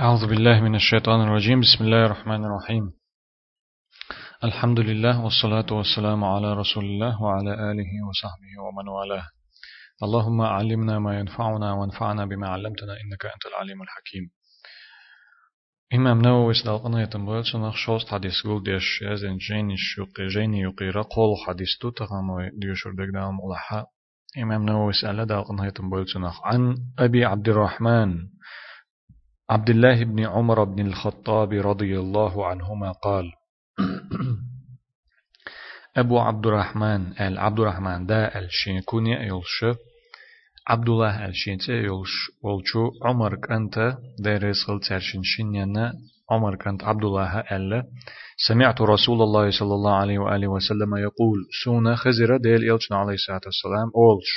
أعوذ بالله من الشيطان الرجيم. بسم الله الرحمن الرحيم. الحمد لله والصلاة والسلام على رسول الله وعلى آله وصحبه ومن والاه. اللهم علمنا ما ينفعنا وانفعنا بما علمتنا إنك أنت العليم الحكيم. إمام نووي سدالقنا يتنبغل سنخ شوست حديث قول ديش يزن جيني شوقي جيني يقيرا قول حديث تو تغنوي ديوشور دقدام ملحا إمام نووي سأل دالقنا يتنبغل سنخ عن أبي عبد الرحمن. عبد الله بن عمر بن الخطاب رضي الله عنهما قال أبو عبد الرحمن أل عبد الرحمن دا الشين كوني يلش عبد الله الشين يلش ولشو عمر كنت دا رسل ترشين شنينا عمر كنت عبد الله أل. سمعت رسول الله صلى الله عليه وآله وسلم يقول سونا خزر ديل يلشنا عليه الصلاة والسلام أولش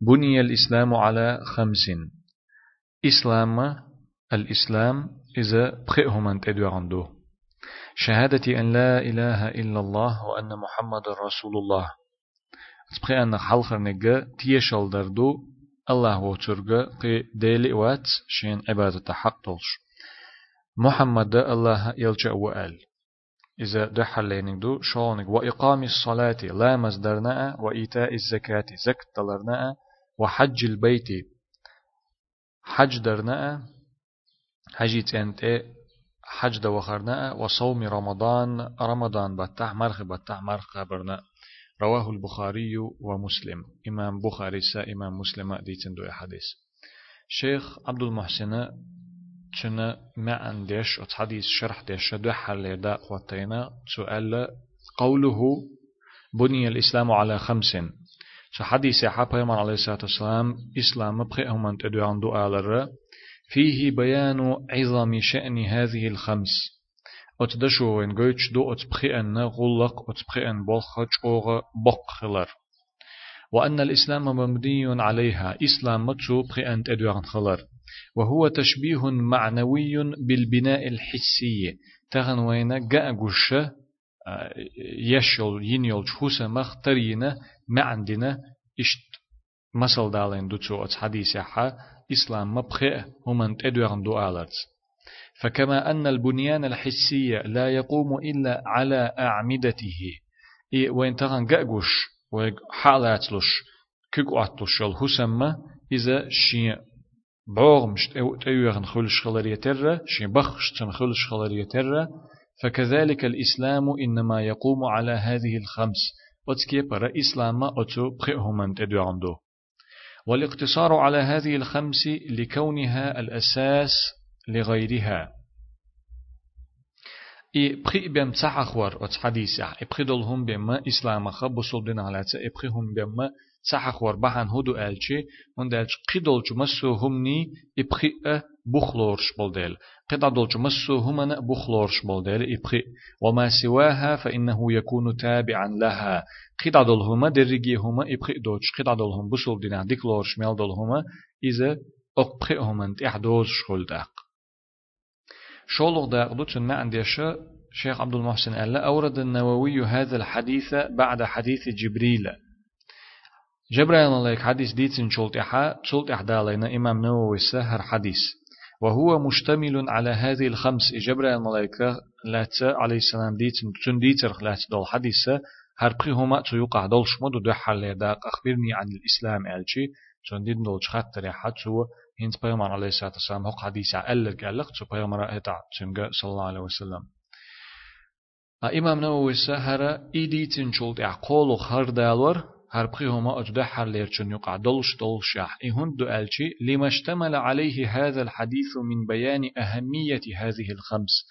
بني الإسلام على خمس إسلام الإسلام إذا بخئهم أن تدوغندو شهادة أن لا إله إلا الله وأن محمد رسول الله. تبخي أن حلخر نجا تيشل دردو. الله وترجع قي ديلي وات شين عبادة حق تلش محمد الله يلجأ وآل. إذا دحل لينك شونك وإقام الصلاة لا مصدرنا وإيتاء الزكاة زكت دلرنا وحج البيت حج درنا حجي تنت حج دو خرنا وصوم رمضان رمضان بتاع مرخ بتاع مرخ خبرنا رواه البخاري ومسلم. إمام بخاري سا إمام مسلم دي تندو حديث. شيخ عبد المحسن تشنا ما عندش حديث شرح ديش دو حل دا قوتينا سؤال قوله بني الإسلام على خمس. شو حديث يا حبا عليه الصلاة والسلام إسلام بخيهم أن تدو عندو آلر فيه بيان عظم شأن هذه الخمس. أتدشو وين قويتش دو أتبخي أن غلق أتبخي أن بلخج أوغ بق وأن الإسلام مبني عليها إسلام متسو بخي أن تدوغن خلر. وهو تشبيه معنوي بالبناء الحسي. تغن وين قأقوش آه، يشل ينيل شوسا مخترين ما عندنا إشت مثل دالين دوتسو أتس حديث إسلام مبخئ هم تدوغن دؤالت فكما أن البنيان الحسي لا يقوم إلا على أعمدته. إيه وين تغن قأقوش وحالات لش كيقواتلش الهسمة إذا شي بعوغمش تأيوغن خلش خلريتر شي بخش تن خلش خلريتر فكذلك الإسلام إنما يقوم على هذه الخمس. وتكي برا إسلام أتو بخئهم تدوغن دو. والاقتصار على هذه الخمس لكونها الأساس لغيرها. إي بخي بيم تحخور وتحديث إي بخي دولهم بما إسلام خبصوا دين على إي بخي هم بما تحخور بحن هدو ألشي من دالش قدول جمسو همني إي بخي بخلورش بولديل قد عدل جمسو همنا بخلورش بولديل إي بخي وما سواها فإنه يكون تابعا لها. قد عدل هما درجي هما إي بخي دوش قد عدل هم بسول دينا ديكلورش ميل دول هما إذا أق بخي هما تحدوز شغل داق. شولغ داق دو تن ما عنديش شيخ عبد المحسن قال أورد النووي هذا الحديث بعد حديث جبريل جبريل عليك حديث ديتن شولت إحا شولت إحدالينا إمام نووي سهر حديث. وهو مشتمل على هذه الخمس جبريل الملائكة لا عليه السلام ديتن تن ديتر لا دول حديثة هربخي هما تو يقع دولش مدو دو حل داق أخبرني عن الإسلام ألشي تن دين دولش خطر حتى هنت بيغمر عليه الصلاة والسلام هو حديث ألر قالق تو بيغمر أتع تنجا صلى الله عليه وسلم. إمام نووي سهر إيدي تنشولت أعقول خر دالور هربخي هما أجده حرلير چون يقع. دلش دلش يح. إهن دو ألشي لما اشتمل عليه هذا الحديث من بيان أهمية هذه الخمس.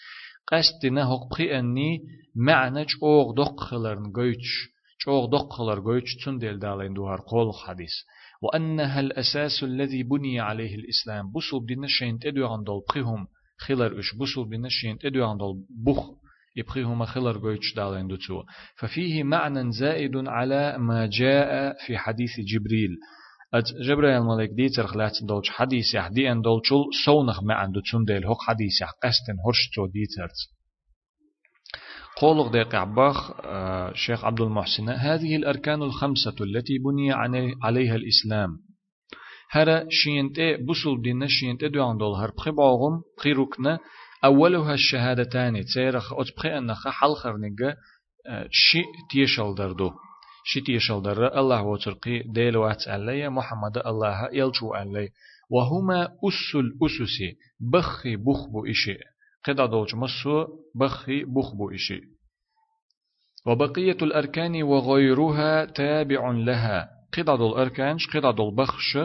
قست نهق بخي أني معنى اوغ دق خلرن قويتش اوغ دق خلر قويتش تندل دالين دوهر قول حديث. وأنها الأساس الذي بني عليه الإسلام. بصل بدنا شين تدو عندل بخيهم. خلر إش بصل بدنا شين تدو عندل بخ يبخيهما خلر قويتش دالين دوتو ففيه معنى زائد على ما جاء في حديث جبريل. أت جبريل ملك دي ترخلات دولش حديث يح دي أن دولشل سونخ ما عنده ديل هوك حديث يح قستن هرشتو دي ترت. قولغ ديق عباخ آه شيخ عبد المحسن هذه الأركان الخمسة التي بني عليها الإسلام. هر شينت بوسل دين شينت دوان دول هر بخي باغم ركن أولها الشهادتان تيرخ أتبخي أنخ حلخر نجا شي تيشل دردو. شي تيشل در الله وترقي ديل وات علي محمد الله يلجو علي وهما أس الأسس بخي بخبو إشي. قد دولج مسو بخي بخبو إشي. وبقية الأركان وغيرها تابع لها. قد دول أركانش قد دول بخش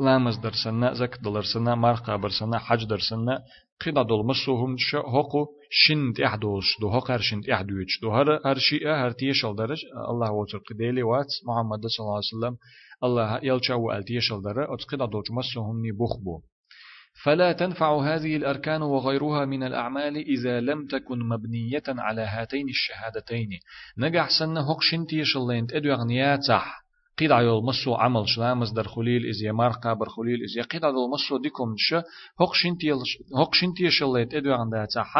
لامز درسنا زك دلرسنا مرقى برسنا حج درسنا قد دول مسوهم ش هقو شند احدوش دو هقر شند احدوش دو هر هر شيء هر تيشل درج الله وتر قديلي وات محمد صلى الله عليه وسلم الله يلشوا التيشل در اتقد دول مسوهم ني بخبو فلا تنفع هذه الأركان وغيرها من الأعمال إذا لم تكن مبنية على هاتين الشهادتين نجح سنة هقشنتي شلينت أدو أغنياتح قيد عيول مسو عمل شلامز در خليل إز يمار قابر خليل إز يقيد عيول مسو ديكم ش هقشنتي شليت أدو أغنياتح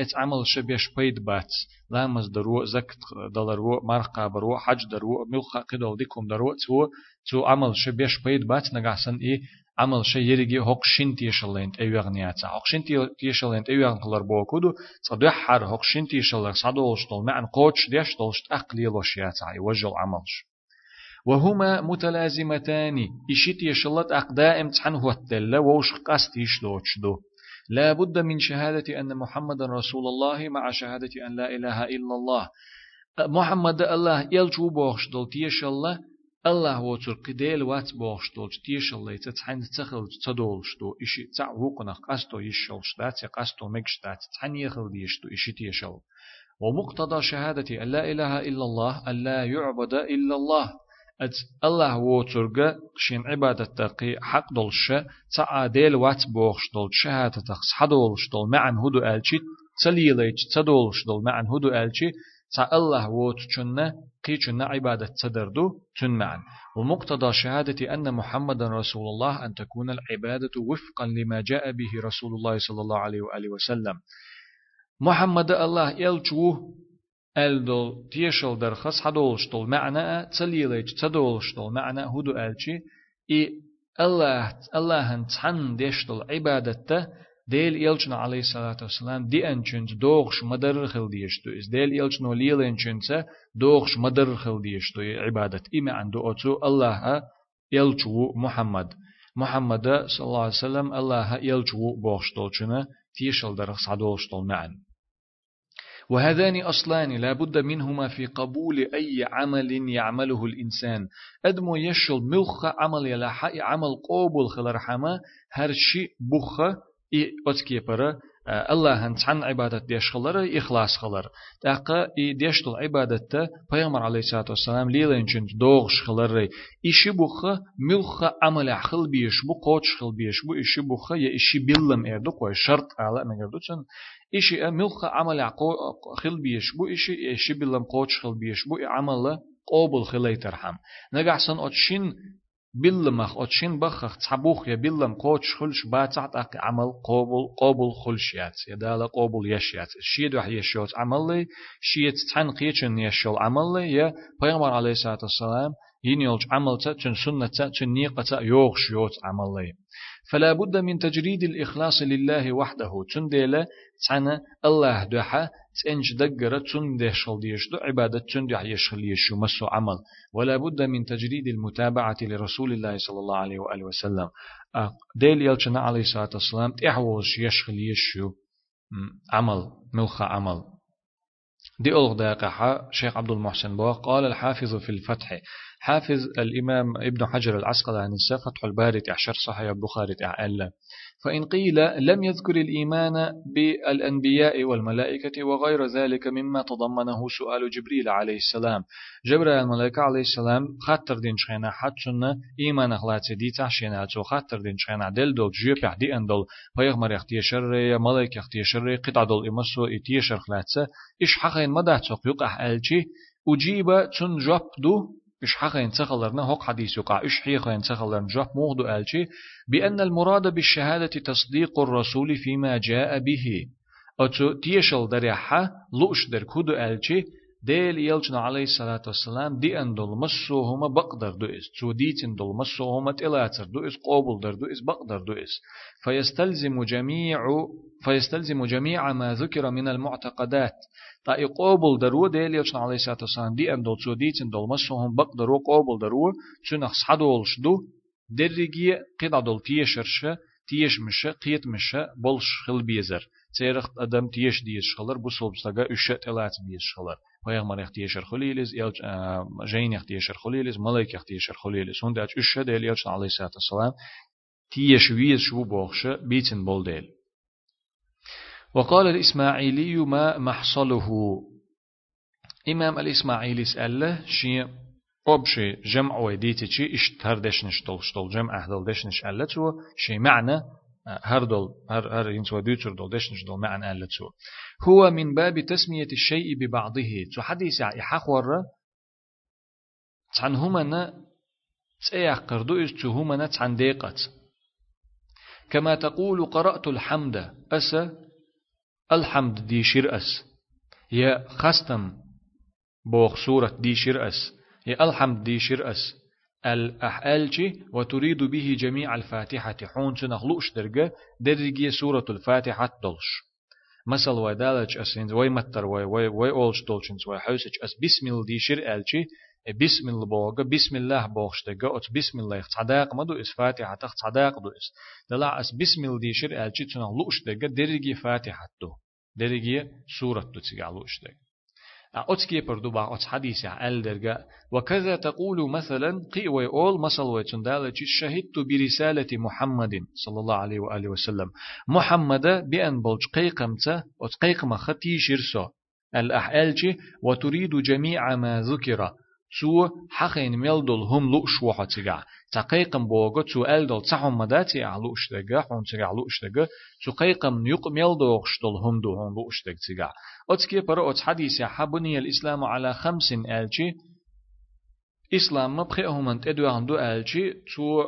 إت عمل ش بيش بيد بات لامز درو زكت دلرو مار قابر حج درو ملخا قيدول ديكم درو تو تو عمل ش بيش بيد بات نجح سن إيه؟ عمل شيء يرجع هقشين تيشلنت أيوغنياتا هقشين تيشلنت أيوغن قلر بوكودو صدق حر هقشين تيشلر صدولش طول معن قوتش ديش طولش أقلي لوشياتا يوجل عملش وهما متلازمتان. إشيت يشلت أقداء امتحان هو التلة ووش قاست يشلوش لا بد من شهادة أن محمد رسول الله مع شهادة أن لا إله إلا الله. محمد الله يلجو بوخش دول تيشلة الله وتر قديل وات بوش دول تيش الله تتحن تخل تدولش دو إشي تع وقنق قستو يشلش دات قستو مكش دات تحن يخل ديش دو إشي تيشل. ومقتضى شهادة أن لا إله إلا الله أن لا يعبد إلا الله. أت الله وترجع شين عبادة تقي حق دولش تع ديل وات بوش دول شهادة تخص حدولش دول معن هدو ألشي تليليش تدولش دول معن هدو ألشي تا الله ووت چنة قي چنة عبادة تدردو تن معا ومقتضى شهادة أن محمد رسول الله أن تكون العبادة وفقا لما جاء به رسول الله صلى الله عليه وآله وسلم محمد الله يلچوه ألدو تيشل درخص حدولشتول معنى تليليج تدولشتول معنى هدو ألشي إي الله الله تحن ديشتول عبادته ديل يلچنا عليه الصلاة والسلام دي انچنج دوغش مدر ديشتو إز ديل يلچنو ليل انچنسا دوغش مدر خل ديشتو عبادة إما عنده أتو الله يلچو محمد محمد صلى الله عليه وسلم الله يلچو بوغشتولچنا تيشل درخ صدولشتول معن وهذان أصلان لا بد منهما في قبول أي عمل يعمله الإنسان. أدمو يشل ملخ عمل يلا عمل قوبل خلرحما هر شيء بخ إي أتكي برا الله هن عن عبادة ديش خلر إخلاص خلر تاقا إي ديش دل عبادة پیغمبر عليه الصلاة والسلام ليلين جنج دوغش خلر إشي بوخ ملخ عمل خل بيش بو قوش خل بيش بو إشي بوخ يا إشي بلم إردو كوي شرط على مگردو چن إشي ملخ عمل خل بيش بو إشي إشي بلم قوش خل بيش بو عمل قابل خلي ترحم نجحسن أتشين بلمخ أتشين بخخ تحبوخ يا بلم قوتش خلش باتعت أق عمل قابل قابل خلشيات يدالا قابل يشيات شيد وح يشيوت عمل لي شيد تحن قيتشن لي يا بيغمر عليه الصلاة والسلام ينيولج عمل تا تن سنة تا تن نيقة يوغش يوت عمل لي فلا بد من تجريد الإخلاص لله وحده. تن ديلا تعنى الله دوحة تنج دقرة تن ديشل ديشدو عبادة تن دح يشل يشو مسو عمل. ولا بد من تجريد المتابعة لرسول الله صلى الله عليه وآله وسلم. ديل يلچنا عليه الصلاة والسلام تحوش يشل يشو عمل ملخ عمل. دي ألغ شيخ عبد المحسن بوا قال الحافظ في الفتح حافظ الإمام ابن حجر العسقلاني فتح الباري عشر صحيح البخاري ألا فإن قيل لم يذكر الإيمان بالأنبياء والملائكة وغير ذلك مما تضمنه سؤال جبريل عليه السلام. جبريل الملائكة عليه السلام خاطر دين شخينا حتشنا إيمان أخلاتي دي تحشينا تو خاطر دين شخينا دل دول جيب يحدي أندل بيغمر يختي شر ملائكة يختي شر قطع دول إمسو إتيشر خلاتسا إش حقين مدى تقيق أحالشي أجيب تن جاب دو إش حقين تخلرنا هق حديث يقع. إش حقين تخلرنا جاب موغدو ألشي بأن المراد بالشهادة تصديق الرسول فيما جاء به. أتو تيشل دريحة لؤش در كودو ألشي ديل يلجنا عليه الصلاة والسلام دي أن دول مسو هما بقدر دو إس تو ديتن دول مسو هما تلاتر دو إس قوبل در دو إس بقدر دو إس فيستلزم جميع فيستلزم جميع ما ذكر من المعتقدات. تا قوبل درو ديل يلجنا عليه الصلاة والسلام دي أن دول تو ديتن دول مسو بقدر قوبل درو. تنخ صحدولش دو درجي قد دول تيشرش تيش مش قيت مش بولش خل بيزر تيرخ أدم تيش ديش خلر بستغا أشت إلات بيش خلر. پیغمبر اختیشر خلیلیز یا جین اختیشر خلیلیز ملک اختیشر خلیلیز هند اچ اش دل یا علیه الصلاه والسلام تیش ویز شو بوخش بیتن بول دل وقال الإسماعيلي ما محصله إمام الإسماعيلي سأله شيء أبشي جمع وديتي شيء اشتهر دشنش طول شطول جمع أهدل دشنش ألتو شيء معنى هر دول هر هر ينسوا ديتر دول دشنش دول معنى ألتو هو من باب تسمية الشيء ببعضه. تو حديث يحخور تن همنا تسيح قردو إز تو همنا تن ديقت كما تقول قرأت الحمد أس الحمد دي شر أس. يا خستم بوخ سورة دي شر أس. يا الحمد دي شر أس الأحالجي وتريد به جميع الفاتحة. حون تنخلوش درجة درجة سورة الفاتحة دلش مثل ودالج أسين وي متر وي وي وي أولش دولشنز وي حوسج أس بسم الله دي شر ألجي بسم الله بوغا بسم الله بوغش دقا أت بسم الله تصداق مدو إس فاتحة تخ تصداق دو إس. دلا أس بسم الله دي شر ألجي تنخلوش دقا درجة فاتحة دو. درجة سورة دو تيجعلوش دقا أتكي بردو با أت حديث عال درجة وكذا تقول مثلا قي ويقول مثل ويتندالة شهدت برسالة محمد صلى الله عليه وآله وسلم. محمد بأن بلج قيقمت أت قيقم ختي شرسو الأحالجي وتريد جميع ما ذكر. سو حقين ميلدل هم لؤش وحتجع تقيقم بوغو تو ألدل تحهم مداتي علوش دقا حون تجع لؤش دقا تقيقم نيق ميلدو غشتل هم دو هم دق تجع أتكي برا أت حديث حبني الإسلام على خمس ألجي إسلام مبخئهم أنت أدو عندو ألجي تو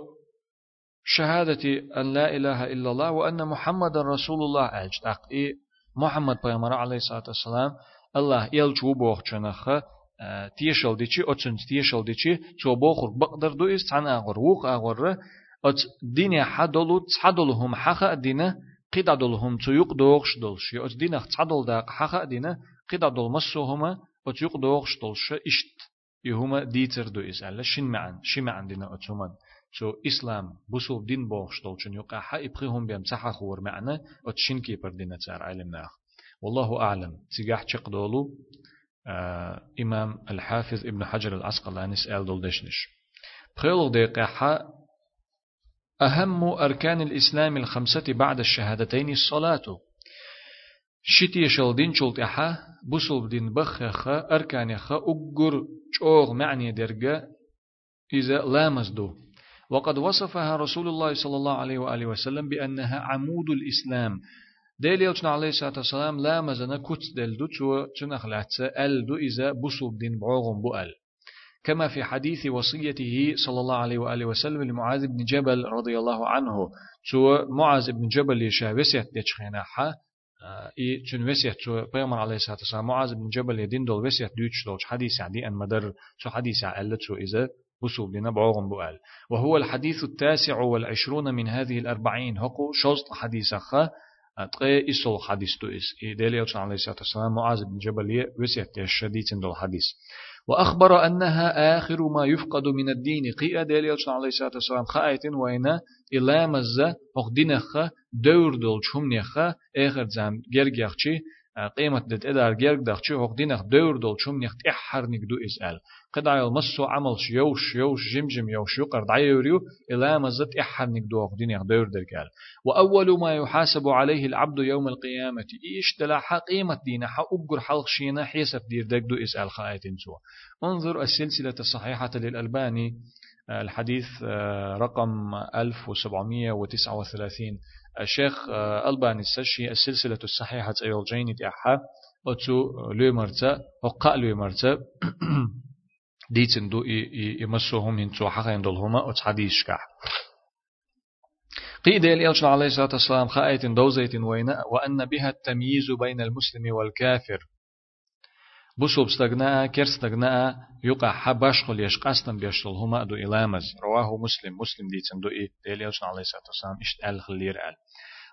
شهادة أن لا إله إلا الله وأن محمد رسول الله ألج أقئي محمد بيامر عليه الصلاة والسلام. الله يلجو بوخ چنخه تيشل ديشي أتسن تيشل ديشي تو بوخر بقدر دو إس عن أغر ووق أغر أت دين حدلو تحدلهم حخا دين قدادلهم تو يق دوغش دلش أت دين تحدل داق حخا دين قدادل مسوهما أت يق دوغش دلش إشت يهما ديتر دو إس ألا شن معن شي معن دين أتومن سو إسلام بوسو دين بوغش دلشن يقع حا إبخيهم بيم سحا خور معنا أت شن كيبر دين تار علم ناخ. والله أعلم تيجاح تشق آه إمام الحافظ ابن حجر العسقلاني سأل دول دشنش بخيلو دقيقة أهم أركان الإسلام الخمسة بعد الشهادتين الصلاة. شتي شلدين شلت أحا بوصل دين بخ أركان خا أجر شوغ معني درجة إذا لامزدو وقد وصفها رسول الله صلى الله عليه وآله وسلم بأنها عمود الإسلام. ديل يلچنا عليه الصلاة والسلام لا مزنا كت دل دو تو تنخلات ال دو إذا بصل دين بعوغم بؤل كما في حديث وصيته صلى الله عليه وآله وسلم لمعاذ بن جبل رضي الله عنه تو معاذ بن جبل يشا وسيت ديشخينا حا اي تون وسيت تو بيغمر عليه الصلاة والسلام معاذ بن جبل يدين دول وسيت دوتش دولش حديث عدي أن مدر تو حديث عقل تو إذا بصوب لنا بعوغم بؤل وهو الحديث التاسع والعشرون من هذه الأربعين هقو شوزت حديث خا تو إس عليه الصلاة والسلام معاذ بن جبل وسيت الشديد دول حديث وأخبر أنها آخر ما يفقد من الدين قي أدلي عليه الصلاة والسلام خايت وين إلا مزة أخدينخ دور دول شمنيخ آخر زام جرجخشي قيمة دت إدار جرج دخشي أخدينخ دور دول شمنيخ إحر نقدو إسأل قد عيل مسو عمل يوش يوش جمجم يوش يقر دعيوريو إلا مزت إحر نقدو أخدينخ دور درقال وأول ما يحاسب عليه العبد يوم القيامة إيش دلا قيمة دينا حا حلق شينا حيسف دير دقدو إسأل خايتين سوا انظر السلسلة الصحيحة للألباني الحديث رقم 1739 الشيخ ألباني السشي السلسلة الصحيحة أيول جيني أحا أتو لو مرتا وقا لو مرتا ديتن دو يمسوهم هنتو حقا يندولهما أت حديث شكا قيد الإلش عليه الصلاة والسلام؟ خائت دوزيت وين وأن بها التمييز بين المسلم والكافر. بوسوب استغناء كير استغناء يقع حباش خل يشقاستن بيشتل هما دو إلامز رواه مسلم مسلم ديتن دو إيه ديليوس عليه الصلاة والسلام؟ إشت أل خلير أل.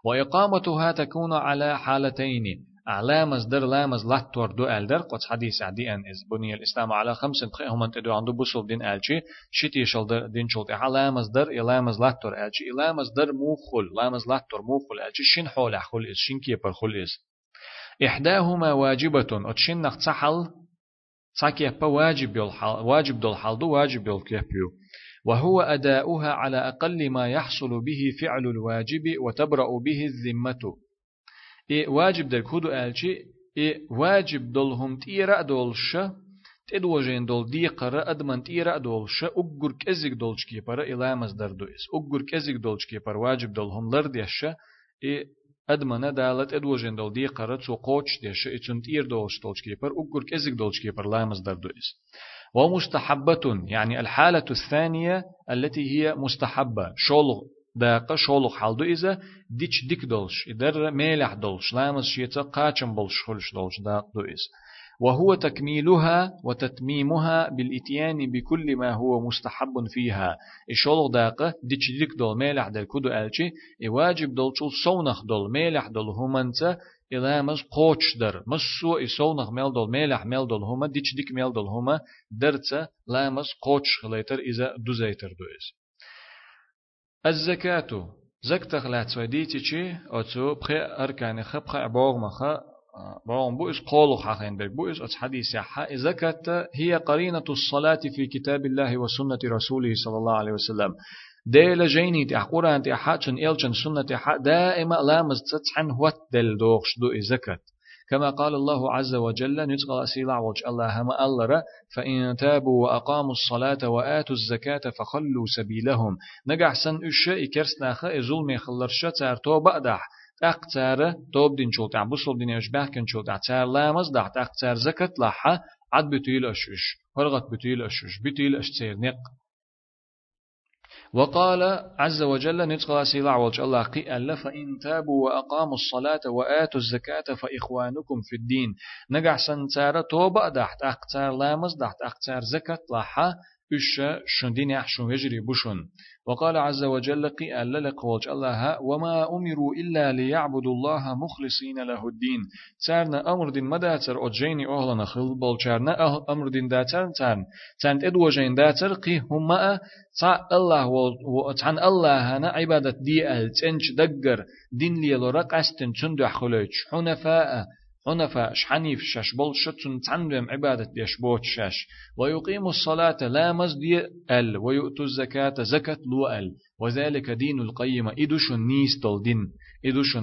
وإقامتها تكون على حالتين أعلامز در لامز لاتور دو أل در قد حديث عدي أن إز بني الإسلام على خمس هم أنت دو عنده بوسوب دين ألشي شتي شل در دين شلت علامز در إلامز لاتور ألشي إلامز در مو خل لامز لاتور مو خل ألشي شين حول خل إز؟ شين كيبر خل إز؟ إحداهما واجبة أتشين نخ تحل تاكيبا واجب الحال واجب دول حال دو واجب الكيبيو وهو أداؤها على أقل ما يحصل به فعل الواجب وتبرأ به الذمة. إيه واجب دل كودو ألشي إيه واجب دولهم تيرأ دولش تدوجين دول دي قرا أدمن تيرأ دولش أقر كزيك دولش كيبرا إلا مصدر دويس أقر كزيك دولش كيبر واجب دولهم لرديش إيه أدمنا دالت أدوجين دول دي قرأت سو قوش ديش إتون تير دولش دولش كيبر أقر كزيك دولش كيبر لا مصدر دويس ومستحبة يعني الحالة الثانية التي هي مستحبة. شولغ داقة شولغ حالدو إذا ديش ديك دولش إدر ميلح دولش لامز شيتا قاچم بولش خلش دولش داق دو إذا وهو تكميلها وتتميمها بالإتيان بكل ما هو مستحب فيها. إشولغ داقة ديش ديك دول ميلح دل كدو ألشي إواجب دول شول صونخ دول ميلح دول همانتا إلا مز قوش در. مسو إسونخ ميل دول ميلح ميل دول هما ديش ديك ميل دول هما درتا لا مز قوش خليتر إذا دوزيتر دوز الزكاة. زكتة خلات سويديتي چي أتو بخي أركاني خبخ عبوغ مخا بوم بوئس قولو حقين بك بوئس أتس حديث كانت هي قرينة الصلاة في كتاب الله وسنة رسوله صلى الله عليه وسلم. ديل جيني تي قرآن تي حاتشن إلشن سنة تي دائما لامز تتحن هوت دل دوغش دو إزكت كما قال الله عز وجل نتقل أسيلا وجه الله هما ألر فإن تابوا وأقاموا الصلاة وآتوا الزكاة فخلوا سبيلهم. نجح سن أشياء كرسناخ إزول خلرشة تار توبة دح أقتار توب دين شو تع بوصل دين يش بحكن شو تع تار لامز دع أقتار زكت لحا عد بتيل أشش هرغت بتيل أشش بتيل أش تير نق وقال عز وجل نتقى سيلع والج الله قي ألا فإن تابوا وأقاموا الصلاة وآتوا الزكاة فإخوانكم في الدين نجح سنتار توبة دحت أقتار لامز دحت أقتار زكاة لحا إش شندين يحشون يجري بشن وقال عز وجل ألا لقوج الله. وما أمروا إلا ليعبدوا الله مخلصين له الدين. تارنا أمر دين مداتر أجيني أهلنا خل بلشارنا أمر دين داتر تارن. تارن إدوجين داتر قي هما تا الله وتعن الله هنا عبادة دي أهل تنش دقر دين ليلو رقستن تندح خلوش حنفاء حنفاء شحنيف شش بول شتن تندم عبادة ديش بوت شش. ويقيم الصلاة لا مزدي أل ويؤتوا الزكاة زكاة لو أل. وذلك دين القيمة. إدوش نيستل دين إدوش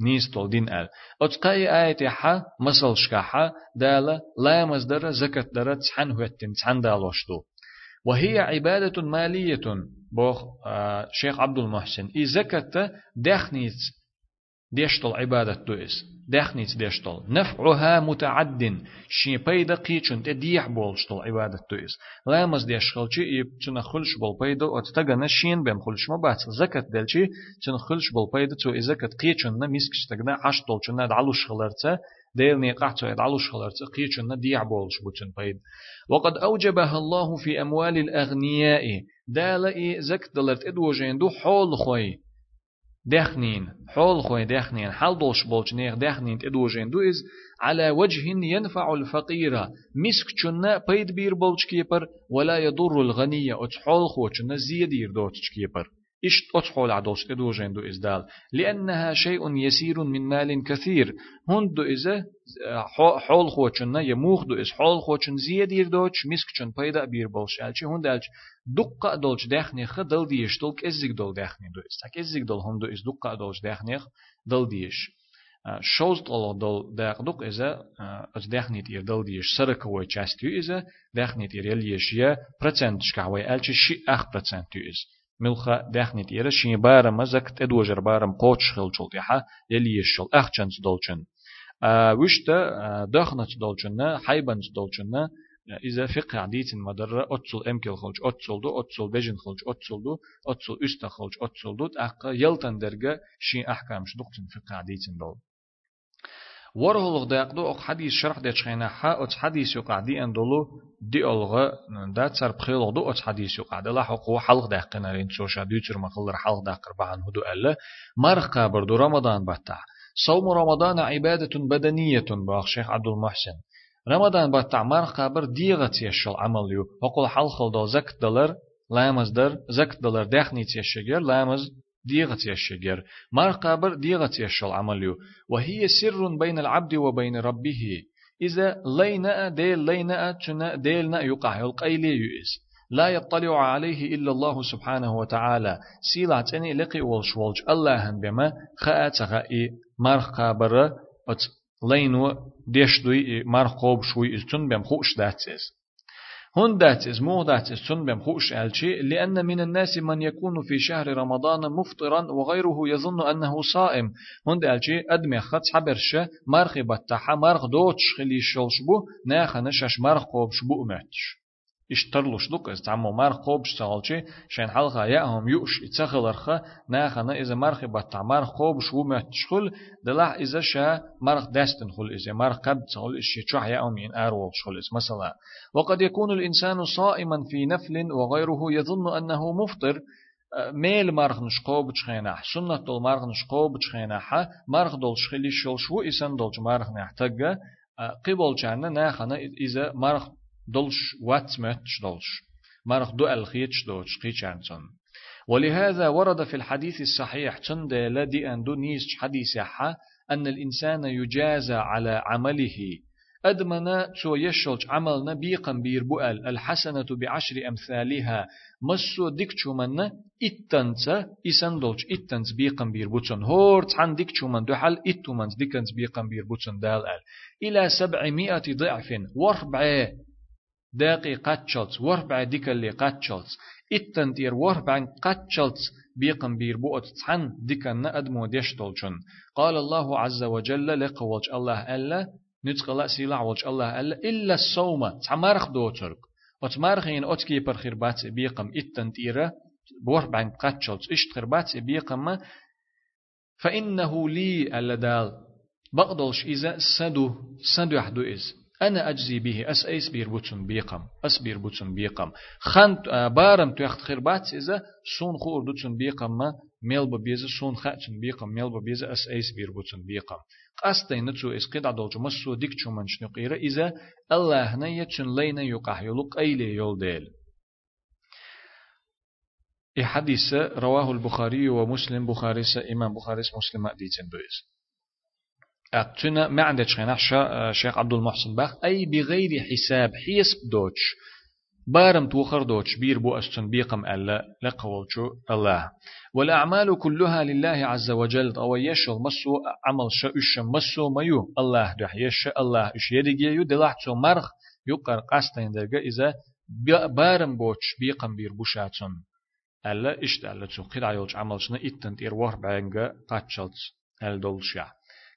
نيستل دين أل. أتقاي آية حا مسل شكاحا دالا لا مزدر زكاة درت تحن هوتن تحن دالوشتو وهي عبادة مالية. بوخ آه شيخ عبد المحسن. إي زكاة دخنيت ديشتل عبادة دوئس. دخنيت ديشتل. نفعها متعد شي بيدا قيچن تديح بولشتل عبادة تويس لا مز ديشخلچي يب چن خلش بول بيدا اتتغنا شين بهم خلش ما بات زكت دلچي چن خلش بول بيدا تو ازكت قيچن مسكش تغنا عشتل چن دعلوش خلرته ديل نيقحت يدعلوش خلرته قيچن ديح بولش بوچن بيد. وقد أوجبها الله في أموال الأغنياء. دالئي زك دلرت ادوجين دو حول خوي. دخنين حول خوي دخنين حل دوش بولش نيخ دخنين تدوجين دو إز على وجه ينفع الفقير. مسك چنا بيد بير بولش كيبر ولا يضر الغنية اتحول خو چنا زيدير دوتش كيبر إشت أتحول عدوش إدو جندو إزدال. لأنها شيء يسير من مال كثير. هندو إذا حول خوشنا يموخ دو إز. حول خوشن زيد يردوش مسكشن بيدا بير بوش ألشي هند ألش دقة دولش دخنيخ دل ديش. دلك إزيك دول دخني دو إز. تك إزيك دول هندو إز. دقة دولش دخنيخ دل ديش. آه، شوز طلع دل دق دق إذا آه، أز دخنيت إير دل ديش. سرك هو تشاستيو إذا دخنيت إير يليش يا برتسنتش كهوي ألشي شي أخ برتسنتيو إز. ملخا داخنيت إير شي بارم مزك تدوجر بارم قوتش خلچول تيحا يليش شل أخ چنس دولچن وشتا دخنت دولچن حيبنت دولچن إذا فقه عديت مدرة أتصل أمكل خلج أتصل دو أتصل بجن خلج أتصل دو أتصل أست خلج أتصل دو. أقا يلتن درجة شيء أحكام شدقتن فقه عديت دول ورهلغ داقدو أق حديث شرح ديش خينا حا أت حديث يقع دي أندلو دي ألغا دا تسر بخيلغ دو أت حديث يقع دي لاح قوة حلق داقنا رين سوشا ديوتر مخلر حلق داقر بعن هدو ألا مرخ قابر دو رمضان بطع صوم رمضان عبادة بدنية باخ شيخ عبد المحسن رمضان بطع مرخ قابر ديغت يشل عمل يو وقل حلق دو زكت دلر لامز در زكت دلر داخنيت يشجر لامز ديغت يشجر مار قابر ديغت يشل عمليو وهي سر بين العبد وبين ربه. إذا لينأ ديل لينأ تنأ ديلنا يقع. القيلي يؤس لا يطلع عليه إلا الله سبحانه وتعالى. سيلا تاني لقي والش والج الله بما خاءت غائي مار قابر. لينو ديش دوي مار خوب شوي استن بم خوش هون داتس مو داتس سن بم خوش الشي لأن من الناس من يكون في شهر رمضان مفطرا وغيره يظن أنه صائم هون دالشي أدمي خط حبرش مرخي بتاحة مرخ دوتش خلي شلشبو ناخنش مرخ قوب شبو ماتش اشترلوش دوك از تعمو مار خوب شتغلشي شان حلقة يأهم يؤش اتسخلرخة ناخنا إذا مرخ بطع مار خوب شو ما تشخل دلح إذا شا مرخ داستن خل إذا مرخ قد تخل إشي تشح يأهم ين أرول شخل مثلا وقد يكون الإنسان صائما في نفل وغيره يظن أنه مفطر ميل مرخ نشقوب تشخينا سنة دول مرخ نشقوب تشخينا مرخ دول شخلي شل شو إسان دول مرخ نحتاج قبل جانا ناخنا إذا مرخ دولش وات متش دولش مرخ دو الخيتش دولش قيچانسون ولهذا ورد في الحديث الصحيح تند لدي أن دو نيس حديث أن الإنسان يجازى على عمله. أدمنا تو يشلج عملنا بيقم بيربؤل الحسنة بعشر أمثالها. مسو ديك من اتنس إسان دولج اتنس بيقم بيربوتن هورت عن ديك من دحل اتمنس ديكنس بيقم بيربوتن دال إلى سبعمائة ضعف. وربع داقي قاتشلتس وربع ديك اللي قاتشلتس إتن تير وربع قاتشلتس بيقم بير بوت تحن ديكن أدمو ديشتولشن قال الله عز وجل لقوج الله ألا نتقلا سيلا وج الله ألا إلا الصوم تعمارخ دوترك. وتمارخين أتكي برخير بات بيقم إتن تيرا وربع قاتشلتس اشتخر بات بيقم فإنه لي ألا دال. بقدلش إذا سدو سدو يحدو إز. أنا أجزي به أس أيس بير بوتن بيقم أس بير بوتن بيقم. خان بارم تيخت خربات إذا سون خور دوتن بيقم ما ميل ببيزة سون خاتن بيقم ميل ببيزة أس أيس بير بوتن بيقم. قاستين نتسو إس قد عدولج مسو ديك چو من شنقيرة إذا الله نيتشن لينا يقح يلق أيلي يول ديل. إي حديث رواه البخاري ومسلم بخاري إمام بخاري مسلم ديتن دويس أقتنا ما عندك خينا شيخ عبد المحسن باخ. أي بغير حساب حسب دوتش. بارم توخر دوتش. بير بو أستن بيقم ألا. لقولشو الله. والأعمال كلها لله عز وجل. أو يشل مسو عمل شأش مسو ميو. الله. دح يش الله. إش يدقي يو. دلحتو مرخ. يقر قاستين درجة. إذا بارم بوتش بيقم بير بوشاتون ألا. إشت ألا. تو قد عيوش عملشنا إتن تير وهر بعنجا قاتشلت أل دولشا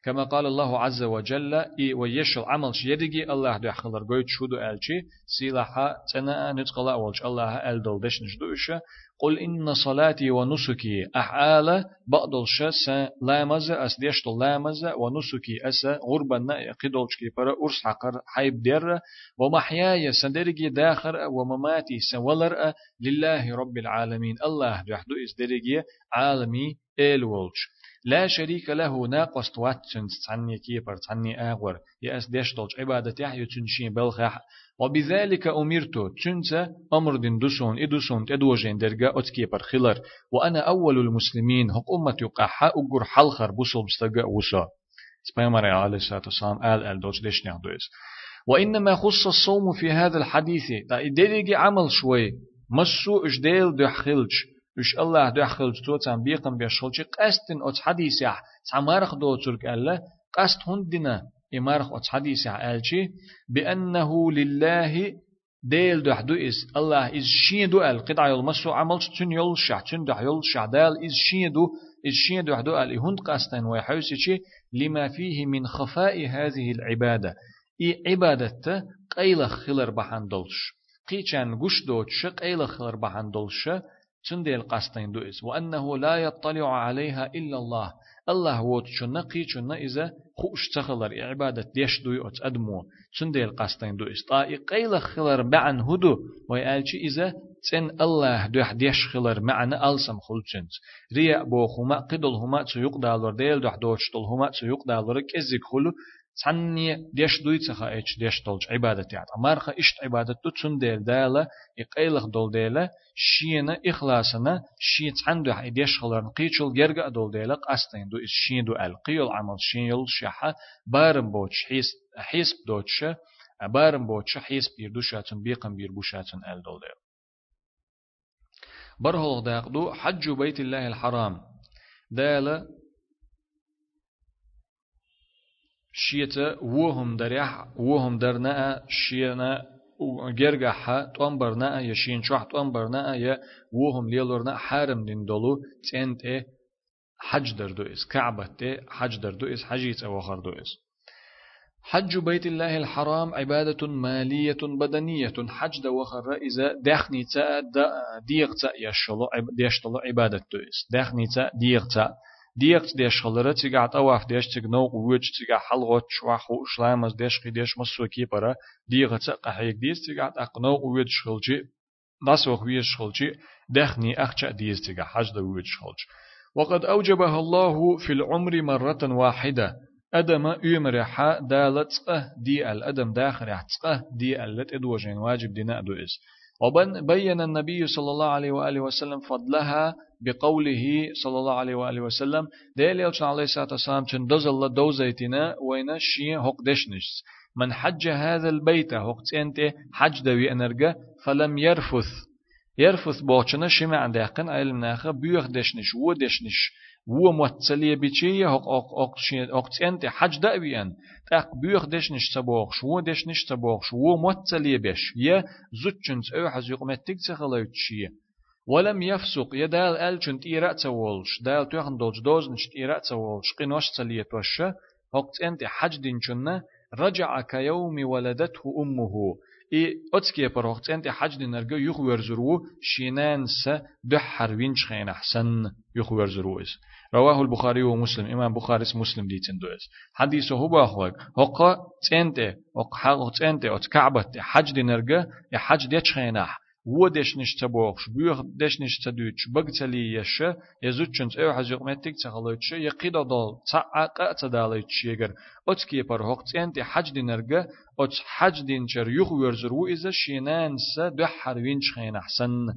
كما قال الله عز وجل إي ويشل عمل شيدجي الله دو خلر قوي تشودو ألشي سيلاحا تنا نتقلا أولش الله أل دول دش نجدوش قل إن صلاتي ونسكي أحالة بقدل شس لامز أس ديشت لامز ونسكي أس غربا قدولش كي برا أرس حقر حيب دير ومحياي سندرجي داخر ومماتي سولر لله رب العالمين الله دو يحدو إس درجي عالمي إل ولش لا شريك له ناقص تواتشن تعني كيبر تعني آغور. يأس ديش دولج عبادة يحيو تنشين بلخح وبذلك أمرت تنسى أمر دين دوسون إدوسون تدوجين درجة أتكيبر خلر وأنا أول المسلمين هق أمة يقاحا أقر حلخر بوصل بستقى وصا. سبيمر عليه الصلاة والسلام آل آل دوش ديش نعدوز وإنما خص الصوم في هذا الحديث. تا إدريجي عمل شوي. مسو إجديل دحخلش إش الله دخل تو تام بيقم بيشلش قستن أت حديث يح تعمارخ دو ترك الله قست هندنا إمارخ أت حديث يح ألشي بأنه لله ديل دو إس الله إز شين دو أل قطع يلمسو عملش تن يل شع تن دح يل شع دال إز شين دو إز شين دو دو أل هند قستن ويحوسي لما فيه من خفاء هذه العبادة إي عبادة قيل خلر بحندلش قيچان گوش دوتش قيل خلر بحندلش تنديل قاستين دوئس وأنه لا يطلع عليها إلا الله. الله ووت شنا قي شنا إذا خوش تخلر عبادة ديش دوي أت أدمو سنديل قاستين دو استاي قيل خلر بعن هدو ويالشي إذا تن الله دوح ديش خلر معنا ألسم خلچنت ريا بوخما قدل هما تسيق دالور ديل دوح دوش طل هما تسيق دالور خلو تعني ديش دوي تخا اتش ديش دولج عبادة يعت أمارخا إشت عبادة تون ديل دالا إقيلخ دول ديلا شينا إخلاصنا شي تعنده ديش خلرن قيچل جرقا دول ديلا قاستين دو إس شين دو القيل عمل شين يل شحا بارم بوش حيس حيس بدوتش بارم بوتش حيس بير دوشاتن بيقم بير بوشاتن ال دول ديلا برهول داقدو حج بيت الله الحرام دالا شيتا وهم دريح وهم درنا شينا جرجحها تنبرنا يشين شوح تنبرنا يا وهم ليلورنا حارم دين دولو تنت حج دردو إس كعبة حج دردو إس حجيت أو دو إس. حج بيت الله الحرام عبادة مالية بدنية حج دو وخر إذا دخني تا ديغ تا يشلو عبادة إس. دخني تا ديغ تا ديقت ديش خلرة تيجا عطواف ديش تيجنو قوج تيجا حلغة شواخو شلامز ديش قي ديش مسوكي برا ديغت قحيك ديس تيجا عطقنو قوج شخلجي ناس وخويش شخلجي دخني أخشى ديس تيجا حج دوج شخلج وقد أوجبها الله في العمر مرة واحدة. أدم يمرح دالت دي الأدم داخل دي الت إدوجين واجب دينا أدو إس وبين النبي صلى الله عليه وآله وسلم فضلها بقوله صلى الله عليه وآله وسلم ديل يلشن عليه الصلاة والسلام چن الله دوزيتنا وين شي دشنش من حج هذا البيت هق تنت حج دوي أنرجا فلم يرفث يرفث بوچنا شمع عندقن علم ناخه بيوخ دشنش و دشنش و متسليه بيچي هق اق اق اق تنت حج دأبيان تاق بيوخ دشنش تبوخ شو دشنش تبوخ شو متسليه بش يه زوتشنس أو حزيق متك تخلوتشيه ولم يفسق يدال أل چنت إيرا تولش دال توخن دوز نشت إيرا تولش قنوش تليه توشة. وقت أنت حج دين چنة رجع كيوم ولدته أمه. إي أتسكي پر وقت أنت حج دين نرجع يخ ورزرو شينان س دحر وينش خين أحسن يخ ورزرو إس رواه البخاري ومسلم إمام بخاري مسلم دي تندوز حديثه هو باخوك هقا تنتي هقا حق تنتي أت كعبة حج دين نرجع يحج ديش خيناح و دشنش تبوخش بيوخ دشنش تدوش بغتلي يش يزوچنس أو حزيق متك تخلوچ يقيدا دال تعقا تداليچ يگر اوتكي پر هوقتنت حج دينرگه اوت حج دينچر يخ ورزرو از شينان دو حروين خين احسن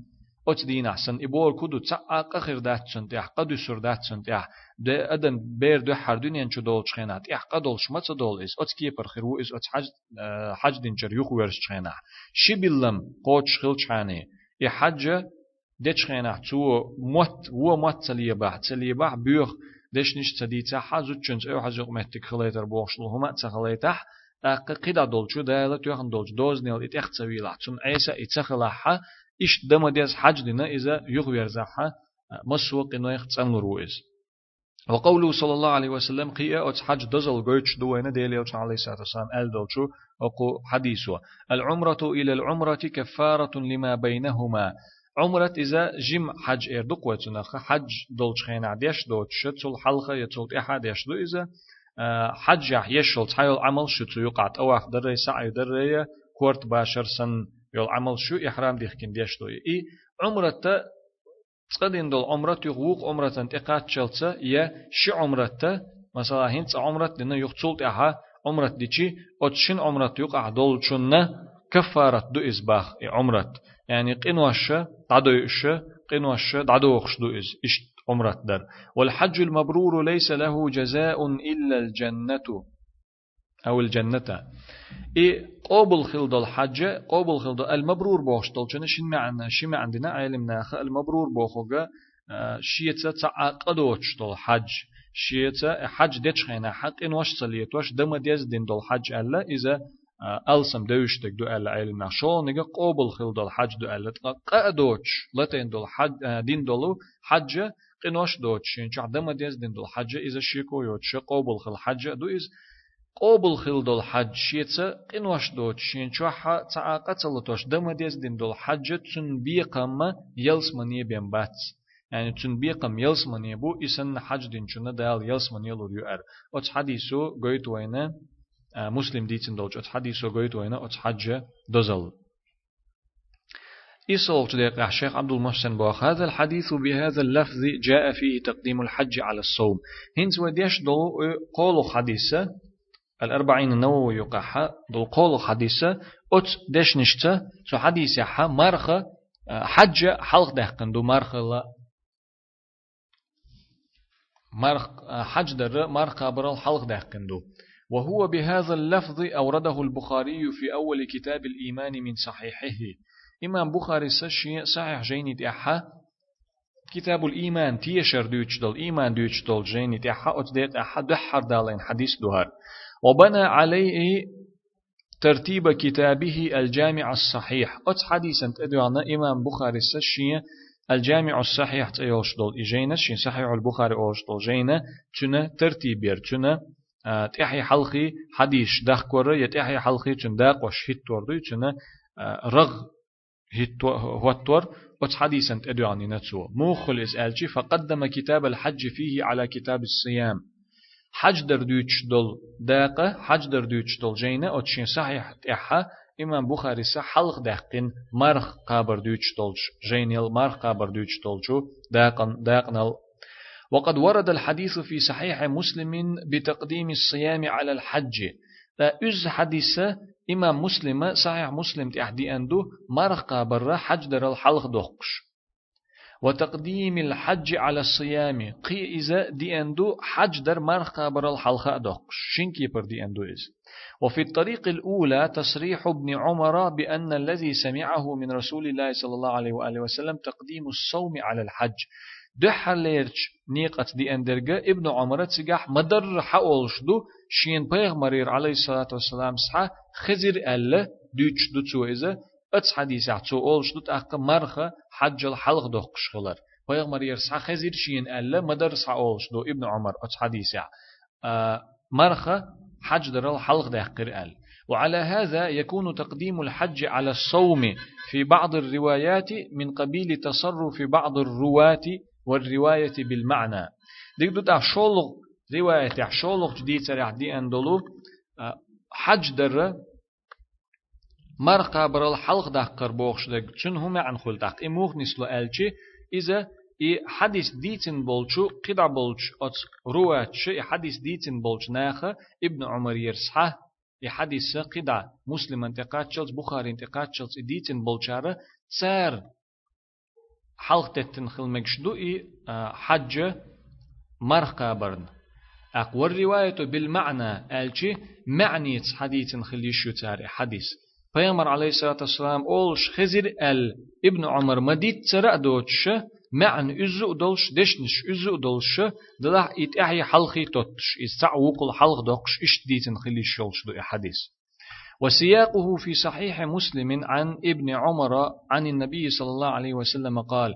اوت دين احسن ابول كودو تعقا خير داتچن تيح قدو سر داتچن تيح. ده آدم بير دو حردون ينچو دول چخينات اح قدول شمت دول اس اوت كي پر خيرو اس اوت حج حج دينچر يخ ورز چخينا شي بيلم قوچ خيل چاني اي حج دچ خينا تو موت و موت تليه با تليه با بيوخ دش نش تدي تا حزو چنج أو حزو مهتك خليتر بوخشلو هما تخليتح اق قيدا دولچو داله توخن دولچ دوز نيل. ات اختويلا چون إيش دم ديز حج دينا إذا يغ ورزحا مسوق إنه يخصن رويز وقوله صلى الله عليه وسلم قيا أتس حج دزل قوتش دوينة ديلي أتس عليه الصلاة والسلام أل دولشو أقو حديثه العمرة إلى العمرة كفارة لما بينهما. عمرة إذا جم حج إر دقوتنخ حج دولش خين عديش دوتش تل حلقة يتل إحد يشدو إذا حج يشل تحيل عمل شتو يقعد أواخ دري سعي دري كورت باشر سن يول عمل شو إحرام ديخكين ديشدو إي عمرة تقدين دول عمرت يغوق عمرتن تقات شلتة يا شي عمرت؟ مثلا هنت عمرت دينا يختصول أها عمرت ديشي. اتشين عمرت يقع دول شنة؟ كفارة دو إزباخ عمرت. يعني قنوش دعدوش قنوش دعدوخش دو إز إش عمرت در. والحج المبرور ليس له جزاء إلا الجنة. أو الجنة. إي قبل خلد الحج قبل خلد المبرور بوش طلچنا شن معنا شي ما عندنا علمنا المبرور بوخوغا شيتا تعقدوش طل حج شيتا حج ديش خينا حق إن وش صليت وش دم ديز دين دول حج ألا إذا ألسم دوشتك دو ألا علمنا شو نيجا قبل خلد الحج دو ألا قادوش لتين دول حج دين دولو حج قنوش دوتش شين دم ديز دين دول حج إذا شيكو يوتش قبل خل حج دو إذا قوبل خل دول حج شيتsa قنوش دوت شين چوحا تعاقة تلتوش دم ديز دين دول حج تن بي قمة يلس مني بين بات يعني تن بيقم يلسمن يبو إسن حج دين چون دال يلسمن يلور يؤر أتس حديثو قويت وينا مسلم ديتن دولج أتس حديثو قويت وينا أتس حج دزل إيصل تديق الشيخ عبد المحسن باخ هذا الحديث بهذا اللفظ جاء فيه تقديم الحج على الصوم. هنز وديش دو قول حديثة. الأربعين النووي يقحى دو قول حديثة أت ديش نشتا سو حديث يحا مرخة حج حلق دهقن دو مرخة لا. مرخ حج در مرخ قبر الحلق دهقن دو. وهو بهذا اللفظ أورده البخاري في أول كتاب الإيمان من صحيحه. إمام بخاري صحيح جيني تأحا كتاب الإيمان تيشر دوش دول إيمان دوش دول جيني تأحا أتديت أحا دحر دالين حديث دهر وبنى عليه ترتيب كتابه الجامع الصحيح. أت حديثا تدعنا إمام بخاري سشي الجامع الصحيح تيوش دول إجينا شين صحيح البخاري أوش دول جينا تنا ترتيب ير تنا تحي حلقي حديث دخ كورة يتحي حلقي تن داق وش هيت توردو تنا رغ هيت هوتور أت حديثا تدعاني نتسو موخل إسألتي فقدم كتاب الحج فيه على كتاب الصيام. حج در دوچ دل داقة حج در دوچ دل جينا أتشين صحيح تحا إمام بخاري سا حلق داقين مرخ قابر دوچ دلش جينيل مرخ قابر دوچ دلشو داقن داقنل وقد ورد الحديث في صحيح مسلم بتقديم الصيام على الحج. أز حديثة إمام مسلم صحيح مسلم تحدي أندو مرخ قابر حج در الحلق دقش وتقديم الحج على الصيام. قي إذا دي أندو حج در مرخ قابر الحلقة دقش شنكي بر دي أندو إز؟ وفي الطريق الأولى تصريح ابن عمر بأن الذي سمعه من رسول الله صلى الله عليه وآله وسلم تقديم الصوم على الحج. دحر ليرش نيقة دي أندرجة ابن عمر تسجح مدر حقولش دو شين مرير عليه الصلاة والسلام صحة خزر ألا دوش دو تو إذا أتس حديث عتسو أولش دو تأقى مرخة حج الحلق دو قشغلر مرير صحة خزر شين ألا مدر صحة أولش دو ابن عمر أتس حديث آه مرخة حج در الحلق ده قرأل وعلى هذا يكون تقديم الحج على الصوم في بعض الروايات من قبيل تصرف بعض الرواة والرواية بالمعنى ديك دو شولغ رواية شولغ جديد سريع دي أندلو حج در مرقى برال حلق دقر بوخش دك چون هم عن خل دق اموخ نسلو ألچي إذا إي حديث ديتن بولشو قدع بولش أت رواتش إي حديث ديتن بولش ناخه. ابن عمر يرسحه إي حديث قدع مسلم انتقاد شلز بخاري انتقاد شلز ديتن بولشارة تسار حلق تتن خلمكشدو إي حج مرقى برن أقوى الرواية بالمعنى ألشي معني حديث خليشو تاري حديث پیامبر علیه سلیت السلام اولش خزیر ال ابن عمر مدید سر دوچه معن ازو دلش دشنش ازو دلش دلخ ایت احی حلقی توتش ایت سع وقل دوکش اش دیتن خیلی شلش دو احادیث وسياقه في صحيح مسلم عن ابن عمر عن النبي صلى الله عليه وسلم قال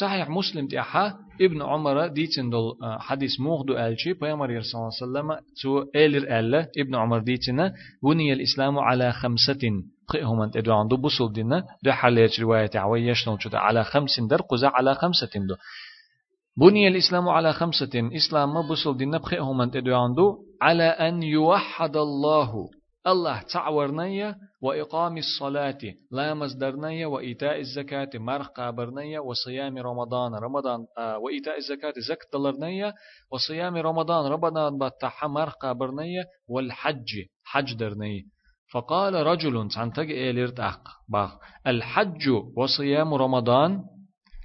صحيح مسلم تيحا ابن عمر ديتن دول حديث موغدو ألشي بيامر صلى الله عليه وسلم تو إلر ألا ابن عمر ديتنا بني الإسلام على خمسة قئهم أنت دو عنده بصل دينا دو حالات رواية عوي يشنو على خمس در قزا على خمسة دو. بني الإسلام على خمسة إسلام بصل دينا بقئهم أنت دو عنده على أن يوحد الله. الله تعورنيا وإقام الصلاة لا مصدرنيا وإيتاء الزكاة مرق قابرنيا وصيام رمضان. رمضان آه وإيتاء الزكاة زكاة دلرنيا وصيام رمضان. رمضان بتاح مرق قابرنيا والحج حج درني فقال رجل تنتج إليرت أق باخ الحج وصيام رمضان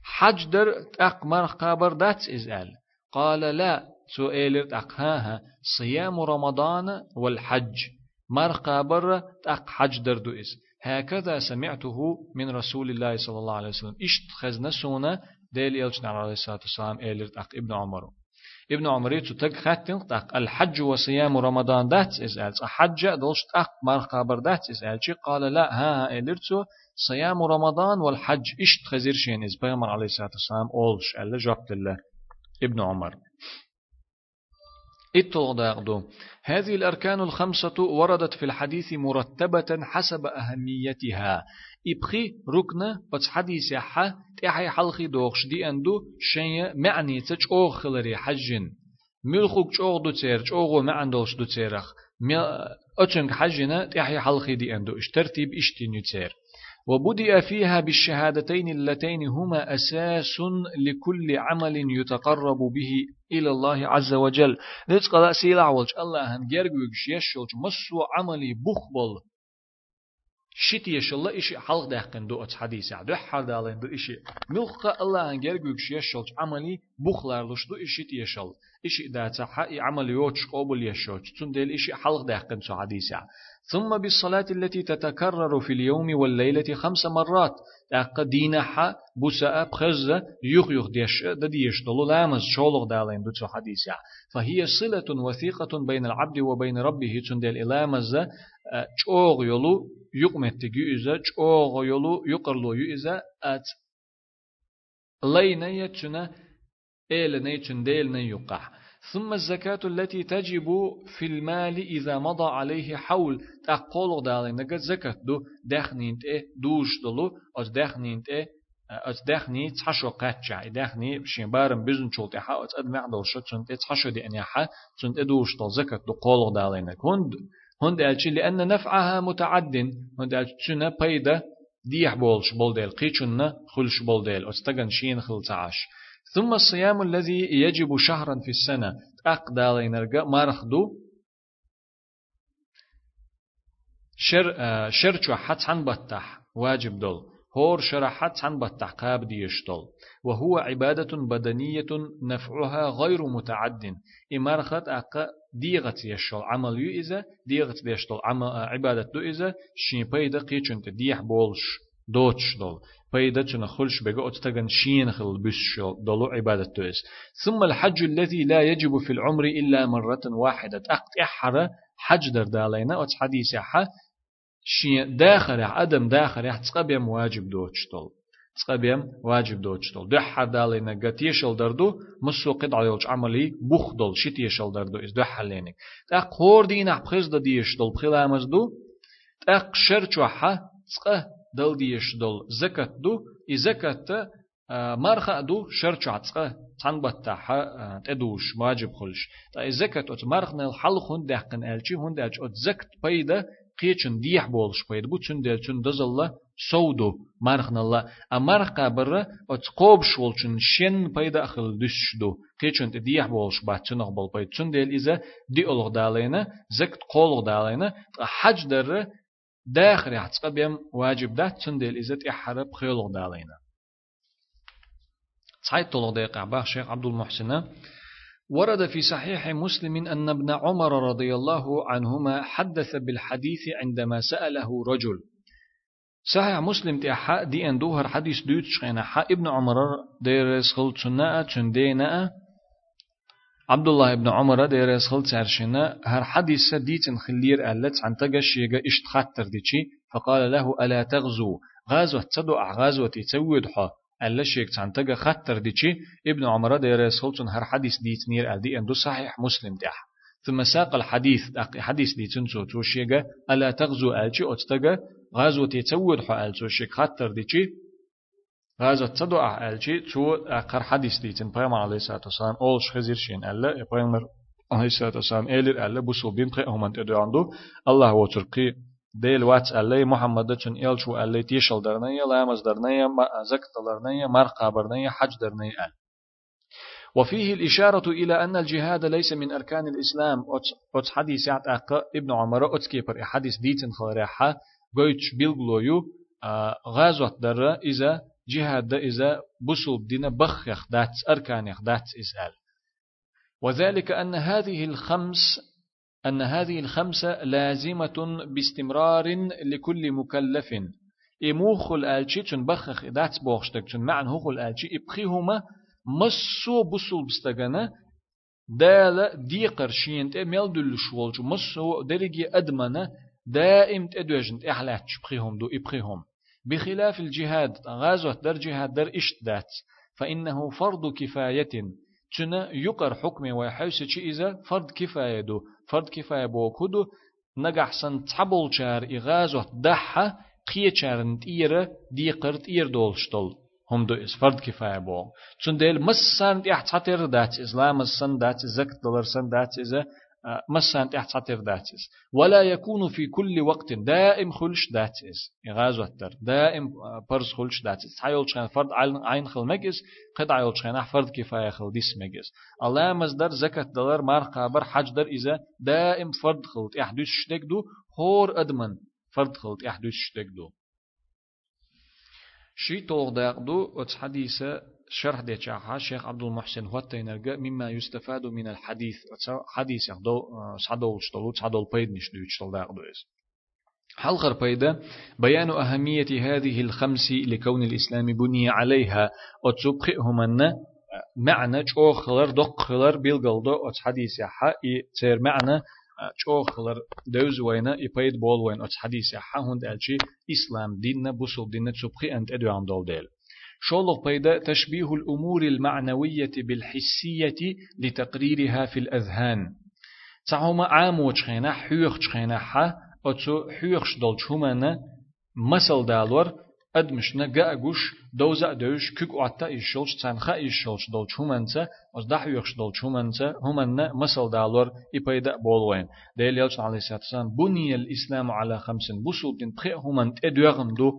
حج در أق مرق قابر دات إزال قال لا سؤال أق ها صيام رمضان والحج. مرقى برا تق حج دردو إس. هكذا سمعته من رسول الله صلى الله عليه وسلم. إشت خزنا سونا ديل يلجنا عليه الصلاة والسلام إيلر تق ابن عمر. ابن عمر يتو تق خاتن تق الحج وصيام رمضان دات إس. ألس حج دولش تق مرقى بر دات إس. ألشي قال لا ها إيلرتو صيام رمضان والحج إشت خزير شين إز بيغمر عليه الصلاة والسلام أولش ألا جواب الله ابن عمر. اتلغ هذه الأركان الخمسة وردت في الحديث مرتبة حسب أهميتها. إبخي ركن بس حديث يحا تحي حلخي دوغش دي أندو شيء معني تج أوخلري حجن. ملخوك جوغ دو تير جوغو معندوش دو تيرخ. أتشنك حجنا تحي حلخي دي أندو اشترتيب اشتين يتير وبدأ فيها بالشهادتين اللتين هما أساس لكل عمل يتقرب به إلى الله عز وجل. نتقى سيلا ولج الله هن جرجوش يشولج مسو عملي بخبل. شتي يشلا إشي حلق دهقن دو حديث. دو حر دالين دو إشي ملقى. الله هن جرجوش يشولج عملي بخلار لش دو إشي تيشل إشي داتا حقي عمل يوتش قبل يشولج تندل إشي حلق دهقن سو حديث. ثم بالصلاة التي تتكرر في اليوم والليلة خمس مرات. تاق دينها بوساء بخزة يخ يخ ديش ديش دلو لامز شولغ دالين دوتسو حديثة فهي صلة وثيقة بين العبد وبين ربه تندل إلامز چوغ يولو يقمت يؤذى چوغ يولو يقرلو يؤذى أت لينا يتشنا إيلنا يتشنديلنا يقع ثم الزكاة التي تجب في المال إذا مضى عليه حول. تقول دالين نجد زكاة دو. دخنينت إيه دوش دلو. أز دخنينت إيه أز دخني تحشو قاتشا دخني بشين بارم بزن شولت حا أز أد معدل شو تسنت تحشو دي أني حا تسنت دوش دل زكاة دو قول دالين هند. هند ألشي لأن نفعها متعد هند ألشي بيدا ديح بولش بولديل. قيشن خلش بولديل. أستغن شين خلتعاش ثم الصيام الذي يجب شهرا في السنة. أقدال نرجع. مرخدو شر آه، شرچو حتى عن بطح. واجب دول. هور شرحت عن بطح. قاب ديشتول وهو عبادة بدنية نفعها غير متعد. إمارخت أقا ديغت يشتول عمل يو إذا ديغت يشتول عمل آه، عبادة دو إذا شين بيدا ديح بولش. دوتش دول بيدا تنا خلش بقى أتتغن شين خل بش دلو عبادة تويس ثم الحج الذي لا يجب في العمر إلا مرة واحدة أقت إحرى حج در دالينا أت حديث حا شين داخل عدم داخل تقبيم واجب دوتش دول تقبيم واجب دوتش دول دالينا قت يشل دردو مسو قد عيوش عملي بخ دول شت يشل دردو إز دحر لينك تاق خور دينا بخز دا ديش دول بخلا دو تاق شرچو حا تقه دل ديش دل زكاة دو إي زكاة مرخا دو شرچ عتقه تان بطا تدوش واجب خلش تا إي زكاة أت مرخنا الحل خون دهقن ألشي هون دهج أت زكت بيدا قيچن ديح بولش بيد بو چن دل چن دزلا سودو مرخنا الله أمرخ قبر أت قوب شولچن شن بيدا أخل دش دو قيچن ديح بولش باتچن أخبال بيد چن دل إذا دي ألغ دالينا زكت قولغ دالينا حج در داخل يحتسق بيم واجب ده تندل إزت إحرب خيلغ دالينا صحيح طلق دقيقة باخ شيخ عبد المحسن ورد في صحيح مسلم أن ابن عمر رضي الله عنهما حدث بالحديث عندما سأله رجل. صحيح مسلم تيحا دي أن دوهر حديث دوتش حا ابن عمر دير سخل تناء تنديناء عبد الله ابن عمر دير يسخل تارشنا هر حديث ديتن خلير ألت عن تقش يجا إشت خاتر ديشي فقال له ألا تغزو؟ غازوة تدع تسود حا. ألا شيك عن تقا خاتر ديشي ابن عمر دير يسخل هر حديث ديت نير ألدي أندو صحيح مسلم ديح. ثم ساق الحديث حديث ديتن سو توشيغا ألا تغزو ألشي أتتقا غازوة تسود حا ألشي شيك خاتر ديشي غازة تدعى ألشي تو أقر حديث ديتن بيامر عليه الصلاة والسلام أولش خزير شين ألا بيامر عليه الصلاة والسلام إيلر ألا بسو بين قي أهمن تدعاندو الله وترقي ديل واتس ألا محمد چن إلشو ألا تيشل درنيا لامز درنيا زكت درنيا مرقى برنيا حج درنيا أل وفيه الإشارة إلى أن الجهاد ليس من أركان الإسلام أتس حديث يعت أقا ابن عمر أتس كيبر حديث ديتن خلريحة قويتش بيلغلويو غازوة در إذا جهاد إذا بسل دين بخيخ دات أركانيخ دات إسأل. وذلك أن هذه الخمس أن هذه الخمسة لازمة باستمرار لكل مكلف. إموخ الآلشي تن بخخ دات بوخشتك تن معن هوخ الآلشي إبخيهما مسو بسل بستغنا دال دي قرشين ميل دل شوالجو مسو درجي أدمنا دائم تدوجن إحلاتش بخيهم دو إبخيهم بخلاف الجهاد غازوة در جهاد در اشتدات فإنه فرض كفاية. تنا يقر حكمي ويحوس شي إذا فرض كفاية دو. فرض كفاية بو كودو نجح سن تحبول شار إغازو دحة قية شار تيرة دي قرت إير دولشتل هم دو إس فرض كفاية بو. تون ديل مسان تحتر دات إسلام مسان دات زكت دولار سن دات إذا مسان تحت عطير داتس ولا يكون في كل وقت دائم خلش داتس يغاز وتر دائم برز خلش داتس حيول شان فرد عين خل مجز قد عيول شان فرد كفاية خل ديس مجز الله مصدر زكاة دولار مار قابر حج در إذا دائم فرد خلط يحدث شتك دو هور أدمن فرد خلط يحدث شتك دو. شي توغ داقدو وتس حديثة شرح دي شاحة شيخ عبد المحسن هو تينرجع مما يستفاد من الحديث حديث يخدو صدول شتلو صدول بيد نشدو يشتل داقدو إس حلقر بيدا بيان أهمية هذه الخمس لكون الإسلام بني عليها أتسبخئهم أن معنى جو خلر دق خلر بيلغلدو أتس حديث يحا تير معنى جو خلر دوز وينا يبيد بول وين أتس حديث يحا هند ألشي إسلام دين بوصل دين تسبخي أنت أدو عن دول ديل. شولو بيدا تشبيه الأمور المعنوية بالحسية لتقريرها في الأذهان. تعوما عامو تشخينا حيوخ تشخينا حا أتسو حيوخش دول تشومانا مسل دالور أدمشنا جاءجوش دوزا دوش كوك وعتا إيشولش تانخا إيشولش دول تشومانتا أز دح يوخش دول تشومانتا همنا مسل دالور إبايدا بولوين. ديل يلش عليه والسلام بني الإسلام على خمس بسول دين بخي همن تدوغم دو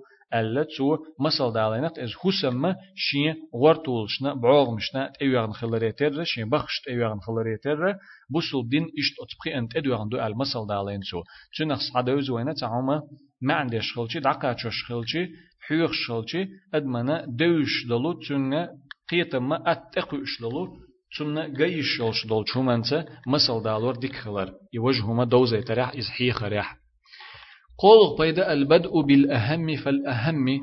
تو مسل دالينات إز حسم شين ورتولشنا بعوغمشنا تأيوغن خلريتر شين بخش تأيوغن خلريتر بوصل دين إشت أتبقي أنت أدوغن دو المسل دالين سو تنخ صعدوز وينا تعوما ما عندي شخلشي دعقا شخلشي حيوخ شخلشي أدمنا دوش دلو تنغ قيتما أتقوش دلو تمنا جيش شلش دول شومانتا مسل دالور ديك خلر. يوجهما دوزي تريح إز حيخ ريح. قول بيدا البدء بالأهم فالأهم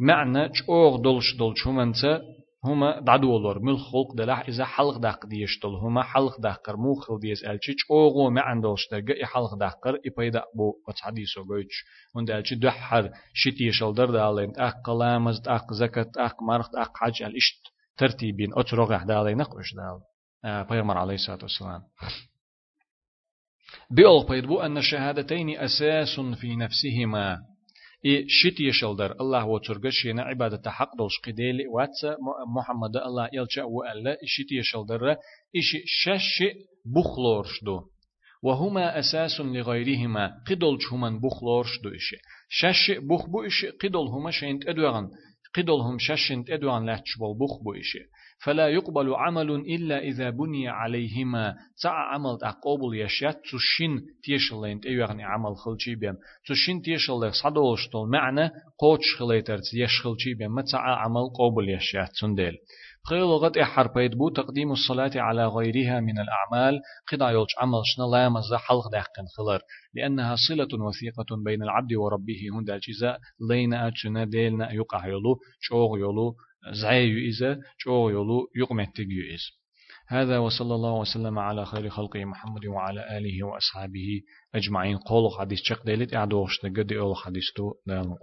معنى چوغ دولش دول شومنتا هما دعدو ولور مل خلق دلح إذا حلق داق ديشتل هما حلق داقر مو خل ديس ألشي چوغو معن دولش دقا إي حلق داقر إي بيدا بو وتحديثو قويتش هند ألشي دحر شتي يشل در دالين أق قلامز أق زكاة أق مرخ أق حج الإشت ترتيبين. أتروغ أحدالين أقوش دال بيغمر عليه الصلاة والسلام. بيول بيدبو أن الشهادتين أساس في نفسهما. إي شتي يشلدر الله وترغش ينا عبادة حق دولش قديل. واتس محمد الله يلجأ وألا شتي يشلدر إيش شش بخلورش دو. وهما أساس لغيرهما قدولش هما بخلورش دو إيش شش بخ بو إيش قدول هما شينت أدوغن. قدول هم ششنت أدوغن لاتش بخ بو إيش فلا يقبل عمل إلا إذا بني عليهما. تع عمل أقوبل يشيات تشين تيشلين تيوغني عمل خلشي بيم تشين تيشل صدولشتول معنى قوتش خليتر يشخلشي بيم متع عمل قوبل يشيات تندل قيل إحر بو تقديم الصلاة على غيرها من الأعمال قد يولش عمل شنا لا مزا حلق داقن خلر لأنها صلة وثيقة بين العبد وربه هند الجزاء لينا أتشنا ديلنا يقع يلو شوغ يلو زعي إذا جو يلو يقمت إز هذا وصلى الله وسلم على خير خلقه محمد وعلى آله وأصحابه أجمعين. قول حديث شق ديلت إعدوش تقدي أول حديث تو دال